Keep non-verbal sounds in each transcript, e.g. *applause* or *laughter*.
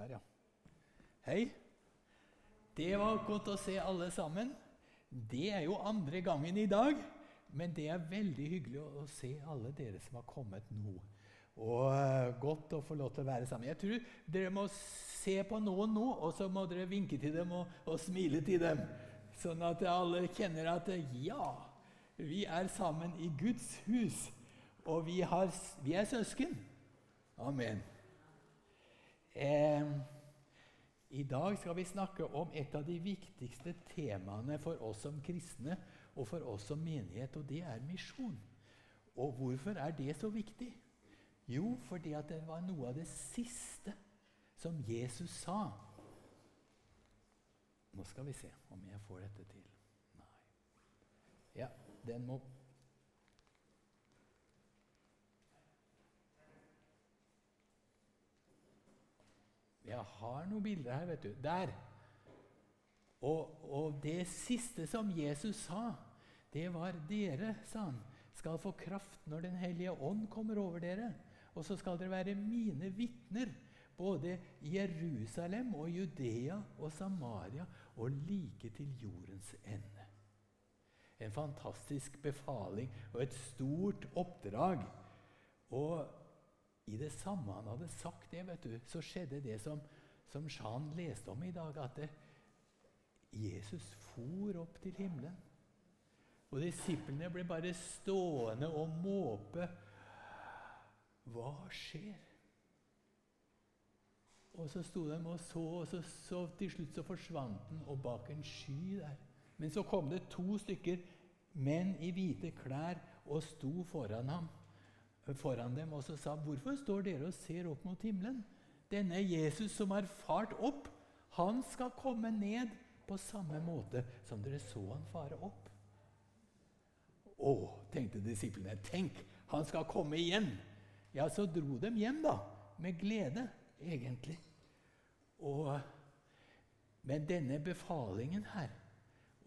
Der, ja. Hei. Det var godt å se alle sammen. Det er jo andre gangen i dag, men det er veldig hyggelig å, se alle dere som har kommet nå. Og uh, godt å få lov til å være sammen. Jeg tror dere må se på noen nå, og så må dere vinke til dem og, og smile til dem. Sånn at alle kjenner at ja, vi er sammen i Guds hus, og vi, har, vi er søsken. Amen. Eh, i dag skal vi snakke om et av de viktigste temaene for oss som kristne og for oss som menighet, og det er misjon. Og hvorfor er det så viktig? Jo, fordi det var noe av det siste som Jesus sa. Nå skal vi se om jeg får dette til. Nei. Ja, den må Jeg har noen bilder her, vet du. Der. Og, og, det siste som Jesus sa, det var dere, sa han, skal få kraft når Den hellige ånd kommer over dere. Og så skal dere være mine vitner, både Jerusalem og Judea og Samaria og like til jordens ende. En fantastisk befaling og et stort oppdrag. Og i det samme han hadde sagt det, vet du, så skjedde det som, som Jean leste om i dag, at det, Jesus for opp til himmelen. Og disiplene ble bare stående og måpe. Hva skjer? Og så sto de og så, og så, så til slutt så forsvant den og bak en sky der. Men så kom det to stykker menn i hvite klær og sto foran ham foran dem og så sa hvorfor står dere og ser opp mot himmelen? Denne Jesus som har fart opp, han skal komme ned på samme måte som dere så han fare opp. Å, tenkte disiplene. Tenk, han skal komme igjen! Ja, så dro de hjem, da. Med glede, egentlig. Og, men denne befalingen her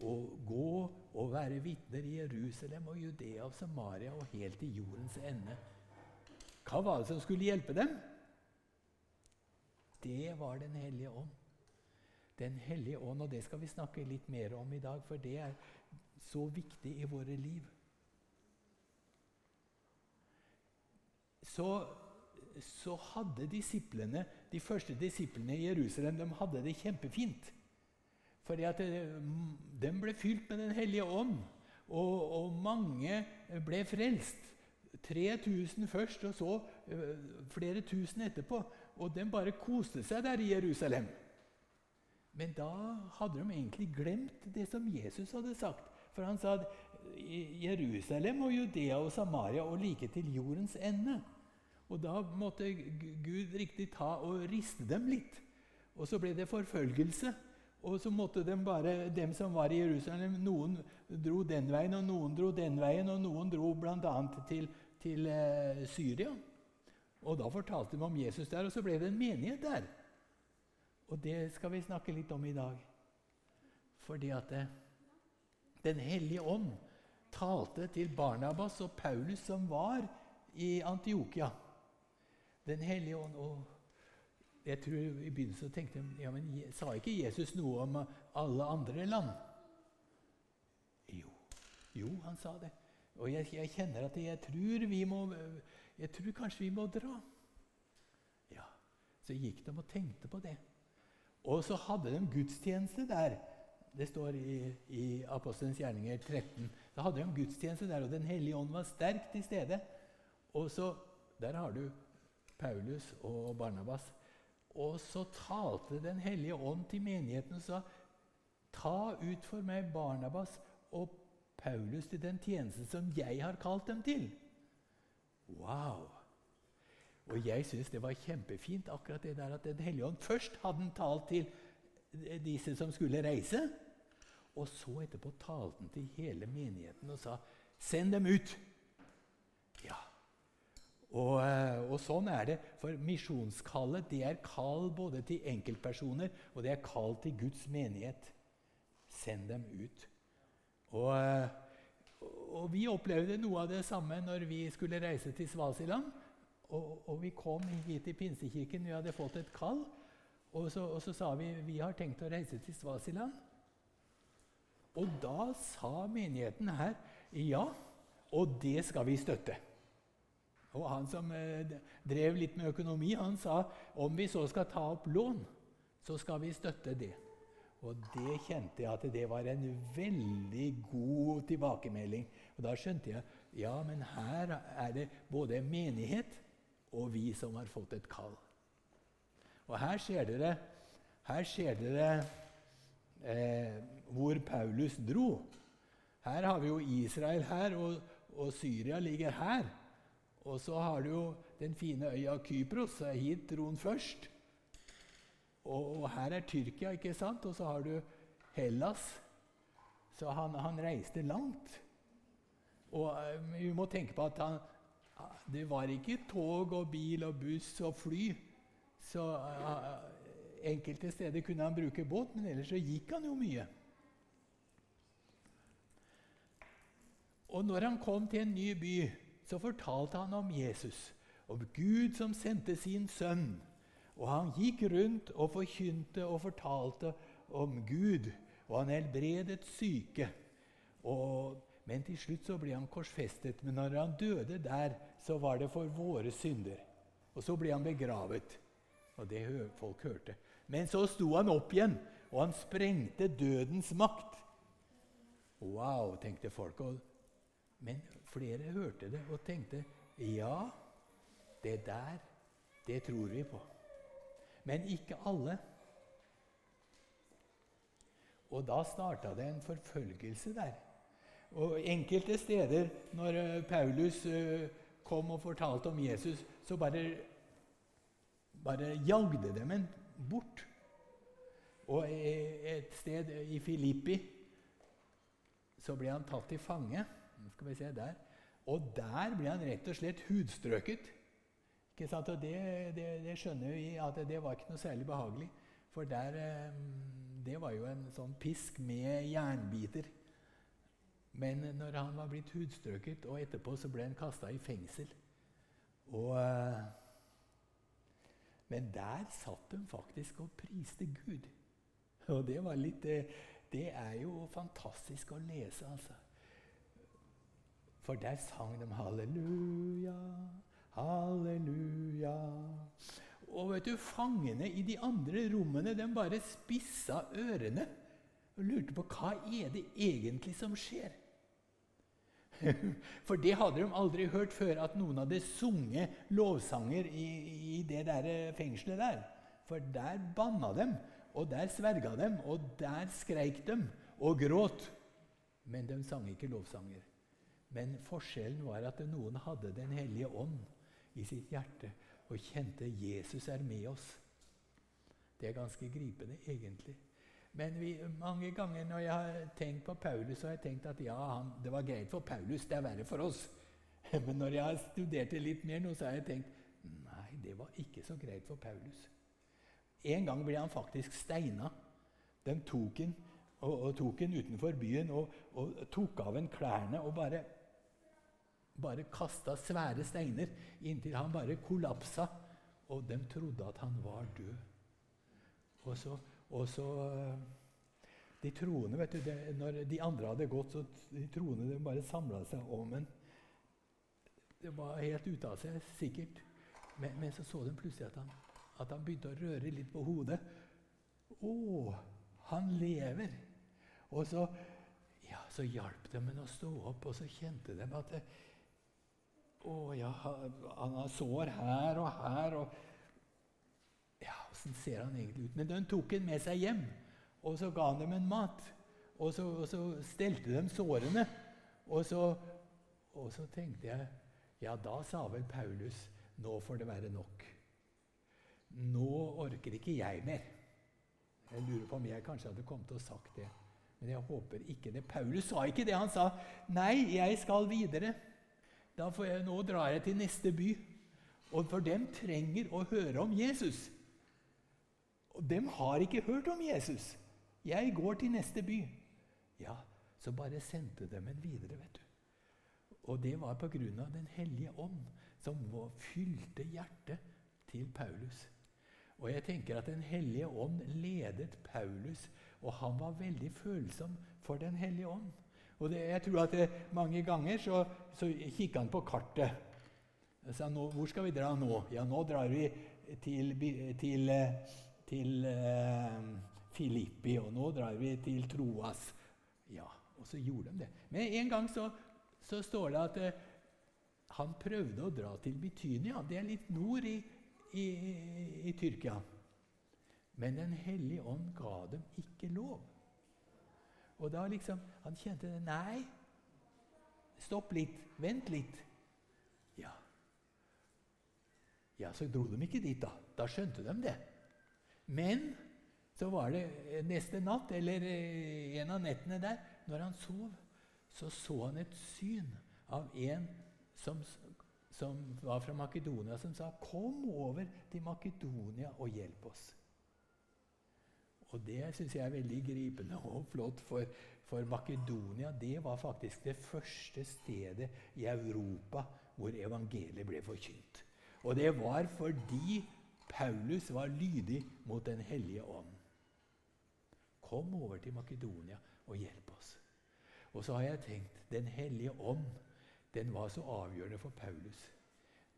å gå og være vitner i Jerusalem og Judea og Samaria og helt til jordens ende. Hva var det som skulle hjelpe dem? Det var Den hellige ånd. Den hellige ånd, og det skal vi snakke litt mer om i dag, for det er så viktig i våre liv. Så, så hadde disiplene, de første disiplene i Jerusalem de hadde det kjempefint. Fordi at eh, de ble fylt med Den hellige ånd, og, og mange ble frelst. 3000 først, og så uh, flere tusen etterpå. Og de bare koste seg der i Jerusalem. Men da hadde de egentlig glemt det som Jesus hadde sagt. For han sa at Jerusalem og Judea og Samaria og like til jordens ende. Og da måtte Gud riktig ta og riste dem litt. Og så ble det forfølgelse. Og så måtte de bare, dem som var i Jerusalem Noen dro den veien, og noen dro den veien, og noen dro bl.a. til til eh, Syria. Og Da fortalte de om Jesus der, og så ble det en menighet der. Og det skal vi snakke litt om i dag. Fordi at eh, Den hellige ånd talte til Barnabas og Paulus, som var i Antiokia. Den hellige ånd og jeg tror I begynnelsen tenkte jeg ja, men sa ikke Jesus noe om alle andre land? Jo, jo han sa det. Og jeg, jeg, kjenner at jeg tror, vi må, jeg tror kanskje vi må dra. Ja, Så gikk de og tenkte på det. Og så hadde de gudstjeneste der. Det står i, i Apostelens gjerninger 13. Da hadde de gudstjeneste der, og Den hellige ånd var sterkt til stede. Og så, Der har du Paulus og Barnabas. Og så talte Den hellige ånd til menigheten og sa Ta ut for meg Barnabas og Paulus til den tjenesten som jeg har kalt dem til. Wow! Og jeg syns det var kjempefint akkurat det der at Den hellige ånd først hadde talt til disse som skulle reise. Og så etterpå talte han til hele menigheten og sa 'Send dem ut'. Ja. Og, eh, og, sånn er det. For misjonskallet det er kall både til enkeltpersoner og det er kall til Guds menighet. Send dem ut. Og, eh, og, vi opplevde noe av det samme når vi skulle reise til Svasiland. Og, og vi kom hit til Pinsekirken. Vi hadde fått et kall. Og så, og så sa vi vi har tenkt å reise til Svasiland. Og da sa menigheten her ja, og det skal vi støtte. Og Han som eh, drev litt med økonomi, han sa om vi så skal ta opp lån, så skal vi støtte det. Og det kjente jeg at det var en veldig god tilbakemelding. Og da skjønte jeg ja, men her er det både menighet og vi som har fått et kall. Og her ser dere, her ser dere eh, hvor Paulus dro. Her har vi jo Israel her, og, og Syria ligger her. Og så har du jo den fine øya Kypros. Hit dro han først. Og, her er Tyrkia, ikke sant? Og så har du Hellas. Så han, han reiste langt. Og uh, vi må tenke på at han, det var ikke tog og bil og buss og fly. Så uh, enkelte steder kunne han bruke båt, men ellers så gikk han jo mye. Og når han kom til en ny by så fortalte han om Jesus, om Gud som sendte sin sønn. Og han gikk rundt og forkynte og fortalte om Gud, og han helbredet syke. Og, men til slutt så ble han korsfestet. Men når han døde der, så var det for våre synder. Og så ble han begravet. Og det folk hørte. Men så sto han opp igjen, og han sprengte dødens makt. Wow, tenkte folk. Men Flere hørte det og tenkte ja, det der, det tror vi på. Men ikke alle. Og da starta det en forfølgelse der. Og Enkelte steder, når eh, Paulus eh, kom og fortalte om Jesus, så bare, bare jagde dem en bort. Og et sted i Filippi så ble han tatt til fange. Skal vi se der. Og der ble han rett og slett hudstrøket. Ikke sant? Og det, det, det skjønner vi at det var ikke noe særlig behagelig. For der, eh, det var jo en sånn pisk med jernbiter. Men når han var blitt hudstrøket, og etterpå så ble han kasta i fengsel og, eh, Men der satt de faktisk og priste Gud. Og det var litt eh, Det er jo fantastisk å lese, altså. For der sang de halleluja, halleluja. Og vet du, fangene i de andre rommene de bare spissa ørene og lurte på hva er det egentlig som skjer. *laughs* For det hadde de aldri hørt før, at noen hadde sunget lovsanger i, i det der fengselet der. For der banna dem, og der sverga dem, og der skreik dem og gråt. Men de sang ikke lovsanger. Men forskjellen var at noen hadde Den hellige ånd i sitt hjerte og kjente Jesus er med oss. Det er ganske gripende, egentlig. Men vi, mange ganger når jeg har tenkt på Paulus, så har jeg tenkt at ja, han, det var greit for Paulus, det er verre for oss. *laughs* Men når jeg har studert det litt mer nå, så har jeg tenkt nei, det var ikke så greit for Paulus. En gang ble han faktisk steina. De tok han, og, og utenfor byen og, og tok av ham klærne og bare bare kasta svære steiner inntil han bare kollapsa. Og de trodde at han var død. Og så, og så eh, De troende, vet du, det, Når de andre hadde gått, så de troende de bare samla seg om en. Det var helt ute av seg, sikkert. Men, men, så så de plutselig at han, at han begynte å røre litt på hodet. Å, han lever! Og så, ja, så hjalp de ham å stå opp, og så kjente de at det, 'Å ja, han har sår her og her.' og Ja, åssen ser han egentlig ut? Men de tok han med seg hjem, og så ga han dem en mat. Og så, og så stelte de sårene. Og så, og så tenkte jeg Ja, da sa vel Paulus nå får det være nok. Nå orker ikke jeg mer. Jeg lurer på om jeg kanskje hadde kommet og sagt det. Men jeg håper ikke det. Paulus sa ikke det. Han sa, 'Nei, jeg skal videre'. Da får jeg, nå drar jeg til neste by. Og for dem trenger å høre om Jesus. Og dem har ikke hørt om Jesus. Jeg går til neste by. Ja, så bare sendte dem en videre, vet du. Og det var av Den hellige ånd, som fylte hjertet til Paulus. Og jeg tenker at Den hellige ånd ledet Paulus, og han var veldig følsom for Den hellige ånd. Og det, jeg tror at det, Mange ganger så, så kikka han på kartet. Han sa nå, 'Hvor skal vi dra nå?' 'Ja, nå drar vi til, til, til uh, Filippi, og nå drar vi til Troas.' Ja, og så gjorde de det. Men en gang så, så står det at uh, han prøvde å dra til Bitynia. Det er litt nord i, i, i Tyrkia. Men Den hellige ånd ga dem ikke lov. Og da liksom Han kjente det. Nei, stopp litt. Vent litt. Ja. Ja, så dro de ikke dit, da. Da skjønte de det. Men så var det neste natt, eller eh, en av nettene der, når han sov, så så han et syn av en som, som var fra Makedonia, som sa 'Kom over til Makedonia og hjelp oss'. Og Det syns jeg er veldig gripende og flott, for, for, Makedonia det var faktisk det første stedet i Europa hvor evangeliet ble forkynt. Og det var fordi Paulus var lydig mot Den hellige ånd. Kom over til Makedonia og hjelp oss. Og så har jeg tenkt Den hellige ånd den var så avgjørende for Paulus.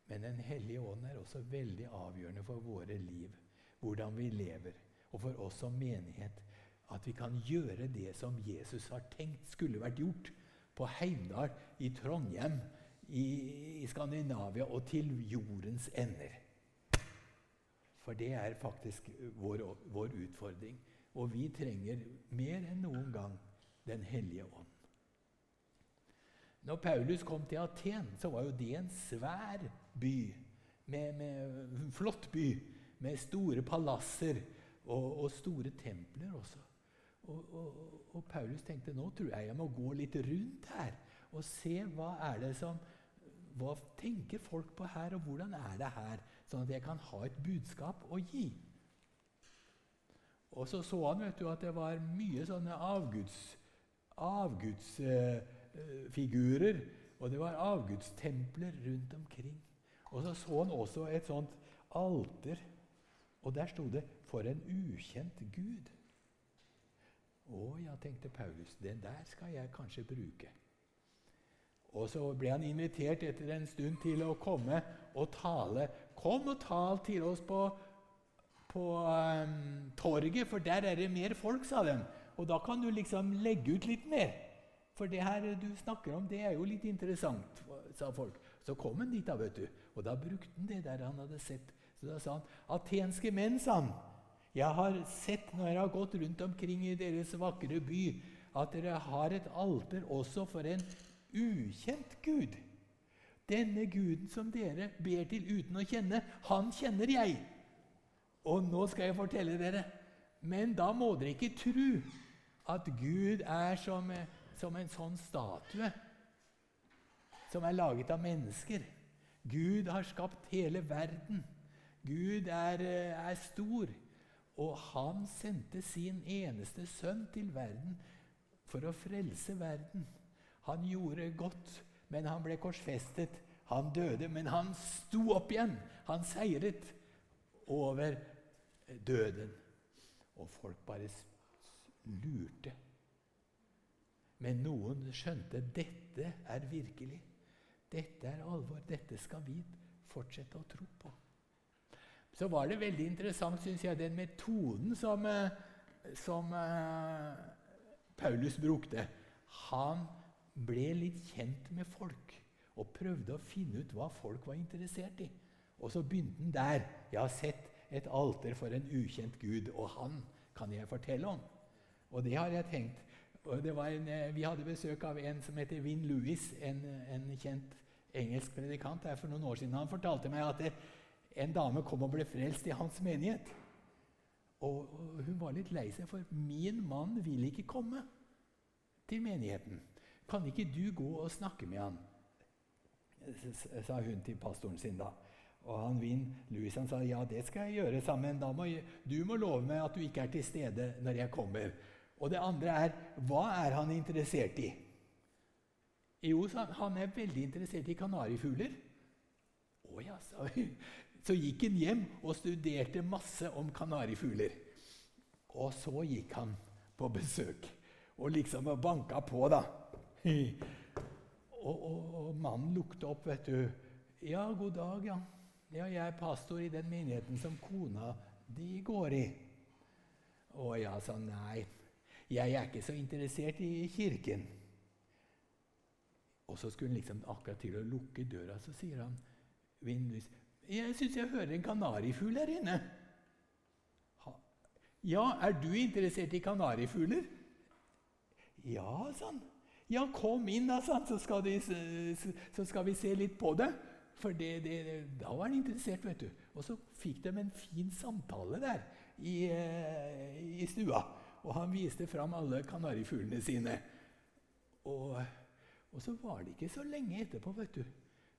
Men Den hellige ånd er også veldig avgjørende for våre liv, hvordan vi lever og for oss som menighet at vi kan gjøre det som Jesus har tenkt skulle vært gjort på Heimdal, i Trondheim, i, i Skandinavia og til jordens ender. For det er faktisk vår, vår utfordring. Og vi trenger mer enn noen gang Den hellige ånd. Når Paulus kom til Aten, så var jo det en svær by. Med, med flott by, med store palasser og, og store templer også. Og, og, og, Paulus tenkte nå tror jeg jeg må gå litt rundt her og se hva er det som hva tenker folk på her, og hvordan er det her? Sånn at jeg kan ha et budskap å gi. Og så så han vet du, at det var mye sånne avgudsfigurer. Avguds, eh, og det var avgudstempler rundt omkring. Og så så han også et sånt alter. Og der sto det for en ukjent Gud. Å ja, tenkte Paulus, den der skal jeg kanskje bruke. Og så ble han invitert etter en stund til å komme og tale. Kom og tal til oss på, på um, torget, for der er det mer folk, sa de. Og da kan du liksom legge ut litt mer. For det her du snakker om, det er jo litt interessant, sa folk. Så kom han dit, da, vet du. Og da brukte han det der han hadde sett. Så da sa han, 'Atenske menn', sa han. Jeg har sett når jeg har gått rundt omkring i deres vakre by, at dere har et alter også for en ukjent gud. Denne guden som dere ber til uten å kjenne, han kjenner jeg. Og nå skal jeg fortelle dere. Men da må dere ikke tro at Gud er som, som en sånn statue som er laget av mennesker. Gud har skapt hele verden. Gud er, er stor. Og han sendte sin eneste sønn til verden for å frelse verden. Han gjorde godt, men han ble korsfestet. Han døde, men han sto opp igjen. Han seiret over døden. Og folk bare lurte. Men noen skjønte dette er virkelig. Dette er alvor. Dette skal vi fortsette å tro på så var det veldig interessant, syns jeg, den metoden som, eh, som uh, Paulus brukte. Han ble litt kjent med folk og prøvde å finne ut hva folk var interessert i. Og så begynte han der. Jeg har sett et alter for en ukjent gud, og han kan jeg fortelle om. Og det har jeg tenkt. En, eh, vi hadde besøk av en som heter Vin Louis, en, en kjent engelsk predikant her for noen år siden. Han fortalte meg at det, en dame kom og ble frelst i hans menighet. Og, Hun var litt lei seg, for 'min mann vil ikke komme til menigheten'. 'Kan ikke du gå og snakke med han?' sa hun til pastoren sin da. Og han Vin Louis han sa ja, det skal jeg gjøre sammen. Da må jeg, du må love meg at du ikke er til stede når jeg kommer. Og det andre er hva er han interessert i? Jo, han er veldig interessert i kanarifugler. Å ja, sa hun. Så gikk han hjem og studerte masse om kanarifugler. Og så gikk han på besøk og liksom banka på, da. Og, og, og mannen lukte opp, vet du. 'Ja, god dag, ja. ja. Jeg er pastor i den menigheten som kona di går i.' Og jeg sa nei, jeg er ikke så interessert i kirken. Og så skulle han liksom akkurat til å lukke døra, så sier han vindlys 'Jeg syns jeg hører en kanarifugl her inne.' 'Ja, er du interessert i kanarifugler?' 'Ja', han. 'Ja, kom inn, da, sa han, så så skal vi se litt på det.' For det, det, da var han interessert, vet du. Og så fikk de en fin samtale der i, eh, i stua. Og han viste fram alle kanarifuglene sine. Og, og, så var det ikke så lenge etterpå, vet du.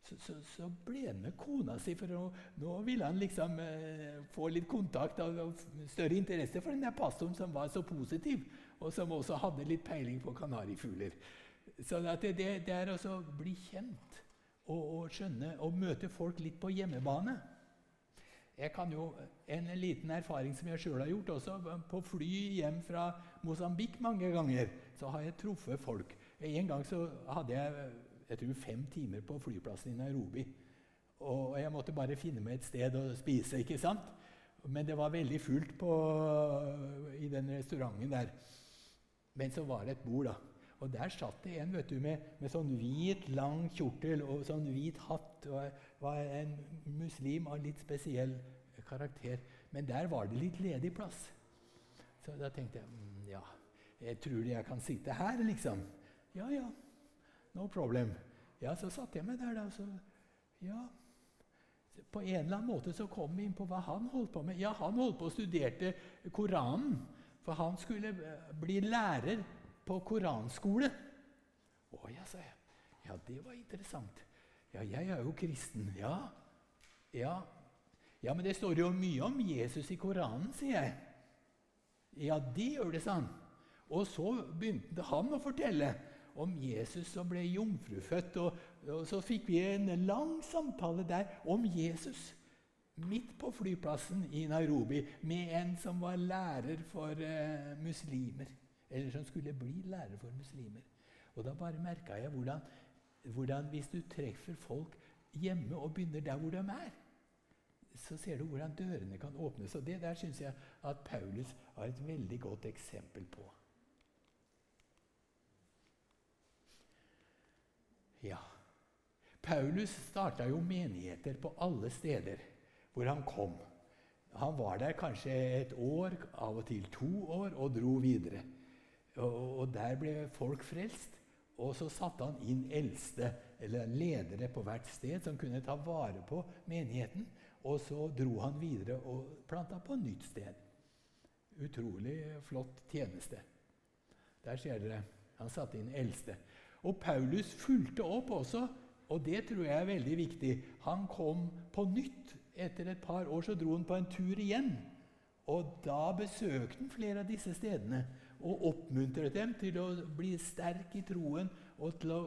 Så, så, så ble han med kona si, for nå, nå ville han liksom eh, få litt kontakt og, og større interesse for den der pastoren som var så positiv, og som også hadde litt peiling på kanarifugler. Så det, det, det, er å bli kjent og, og skjønne og møte folk litt på hjemmebane. Jeg kan jo, En liten erfaring som jeg sjøl har gjort, også på fly hjem fra Mosambik mange ganger, så har jeg truffet folk. En gang så hadde jeg jeg tror fem timer på flyplassen i Nairobi. Og jeg måtte bare finne meg et sted å spise. ikke sant? Men det var veldig fullt på, i den restauranten der. Men så var det et bord, da. Og der satt det en vet du, med, med sånn hvit, lang kjortel og sånn hvit hatt. og var En muslim av litt spesiell karakter. Men der var det litt ledig plass. Så da tenkte jeg mm, ja, jeg tror jeg kan sitte her, liksom. Ja, ja. No problem. Ja, så satte jeg meg der, da. Så, ja. På en eller annen måte så kom vi inn på hva han holdt på med. Ja, han holdt på og studerte Koranen. For han skulle eh, bli lærer på koranskole. Å ja, sa jeg. Ja, det var interessant. Ja, jeg er jo kristen. Ja. Ja, ja, men det står jo mye om Jesus i Koranen, sier jeg. Ja, det gjør det, sa han. Og så begynte han å fortelle om Jesus som ble jomfrufødt. Og, og, så fikk vi en lang samtale der om Jesus midt på flyplassen i Nairobi med en som var lærer for eh, muslimer. Eller som skulle bli lærer for muslimer. Og da bare merka jeg hvordan, hvordan hvis du treffer folk hjemme og begynner der hvor de er så ser du hvordan dørene kan åpnes. Og Det der syns jeg at Paulus har et veldig godt eksempel på. Ja, Paulus starta jo menigheter på alle steder hvor han kom. Han var der kanskje et år, av og til to år, og dro videre. Og, og Der ble folk frelst. Og så satte han inn eldste, eller ledere på hvert sted, som kunne ta vare på menigheten. Og så dro han videre og planta på nytt sted. Utrolig flott tjeneste. Der ser dere. Han satte inn eldste. Og Paulus fulgte opp også, og det tror jeg er veldig viktig. Han kom på nytt. Etter et par år så dro han på en tur igjen. Og da besøkte han flere av disse stedene og oppmuntret dem til å bli sterk i troen og til å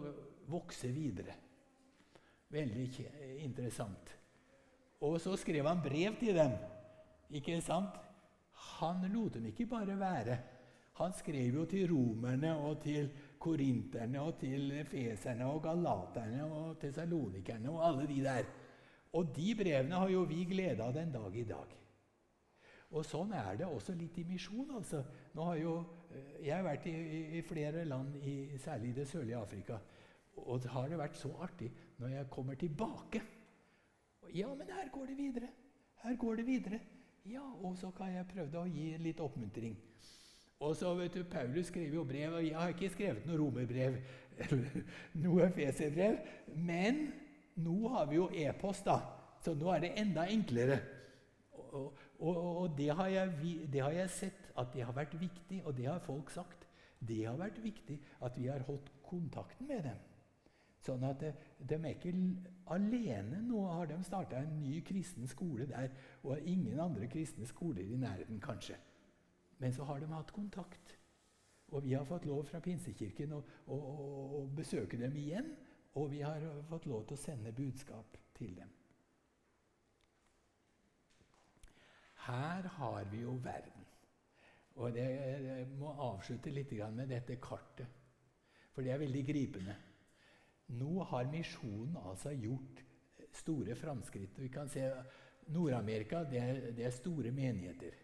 vokse videre. Veldig interessant. Og så skrev han brev til dem. Ikke sant? Han lot dem ikke bare være. Han skrev jo til romerne og til korinterne og til feserne og galaterne og tesalonikerne og alle de der. Og de brevene har jo vi glede av den dag i dag. Og sånn er det også litt i misjon. altså. Nå har jo, eh, Jeg har vært i, i flere land, i, særlig i det sørlige Afrika. Og det har det vært så artig når jeg kommer tilbake ja, men her går det videre. Her går det videre. Ja, og så kan jeg prøve å gi litt oppmuntring. Og så, vet du, Paulus skriver jo brev, og jeg har ikke skrevet noe romerbrev eller *laughs* noe feserbrev. Men nå har vi jo e-post, da, så nå er det enda enklere. Og, og, og det, har jeg, det, har jeg, sett at det har vært viktig, og det har folk sagt. Det har vært viktig at vi har holdt kontakten med dem. Sånn at de, de er ikke alene. Nå har de starta en ny kristen skole der, og ingen andre kristne skoler i nærheten, kanskje. Men så har de hatt kontakt. Og vi har fått lov fra Pinsekirken å, å, å, besøke dem igjen. Og vi har fått lov til å sende budskap til dem. Her har vi jo verden. Og det, Jeg må avslutte litt med dette kartet, for det er veldig gripende. Nå har misjonen altså gjort store framskritt. Vi kan se Nord-Amerika det, det er store menigheter.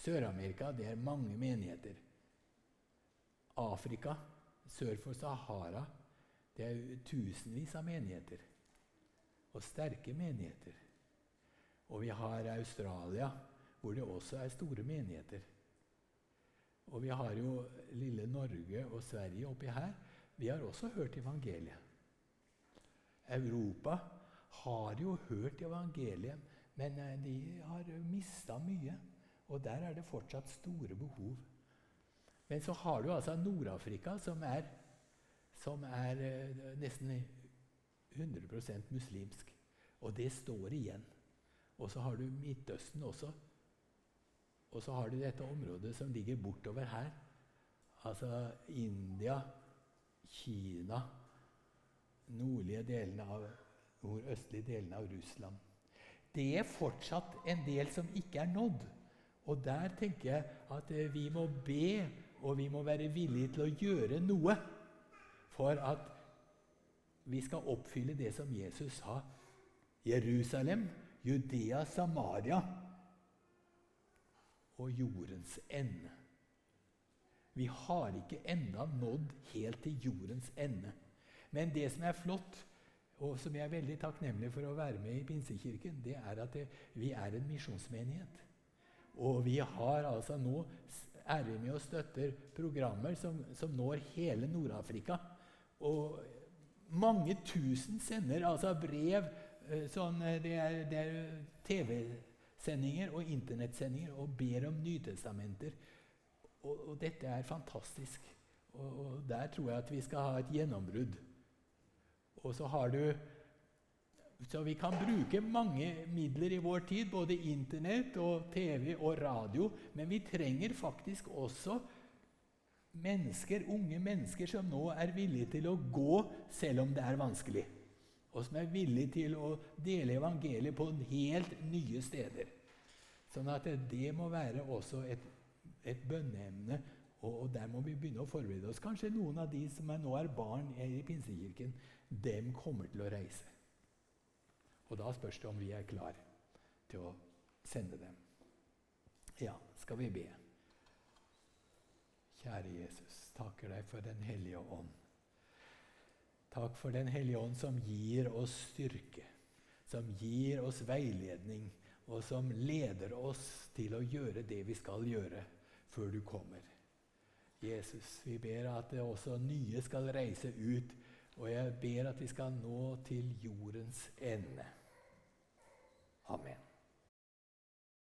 Sør-Amerika det er mange menigheter. Afrika, sør for Sahara, det er tusenvis av menigheter. Og sterke menigheter. Og vi har Australia, hvor det også er store menigheter. Og vi har jo lille Norge og Sverige oppi her. Vi har også hørt evangeliet. Europa har jo hørt evangeliet, men eh, de har mista mye. Og der er det fortsatt store behov. Men så har du altså Nord-Afrika, som er, som er eh, nesten 100% muslimsk. Og det står igjen. Og så har du Midtøsten også. Og så har du dette området som ligger bortover her. Altså India, Kina, nordlige delene av, nordøstlige delene av Russland. Det er fortsatt en del som ikke er nådd. Og der tenker jeg at eh, vi må be, og vi må være villige til å gjøre noe for at vi skal oppfylle det som Jesus sa. Jerusalem, Judea, Samaria og jordens ende. Vi har ikke enda nådd helt til jordens ende. Men det som er flott, og som jeg er veldig takknemlig for å være med i Pinsekirken, det er at det, vi er en misjonsmenighet. Og vi har altså nå er vi med og støtter programmer som, som når hele Nord-Afrika. Og mange tusen sender altså brev eh, sånn, eh, Det er, er TV-sendinger og internettsendinger og ber om Nytestamenter. Og, og dette er fantastisk. Og, og der tror jeg at vi skal ha et gjennombrudd. Og så har du så vi kan bruke mange midler i vår tid, både Internett og TV og radio. Men vi trenger faktisk også mennesker, unge mennesker som nå er villige til å gå selv om det er vanskelig. Og som er villige til å dele evangeliet på helt nye steder. Sånn at det må være også et, et bønneemne. Og, og, der må vi begynne å forberede oss. Kanskje noen av de som er, nå er barn i Pinsekirken, dem kommer til å reise. Og da spørs det om vi er klar til å sende dem. Ja, skal vi be. Kjære Jesus, takker deg for Den hellige ånd. Takk for Den hellige ånd som gir oss styrke, som gir oss veiledning, og som leder oss til å gjøre det vi skal gjøre før du kommer. Jesus, vi ber at det også nye skal reise ut, og jeg ber at vi skal nå til jordens ende. Amen.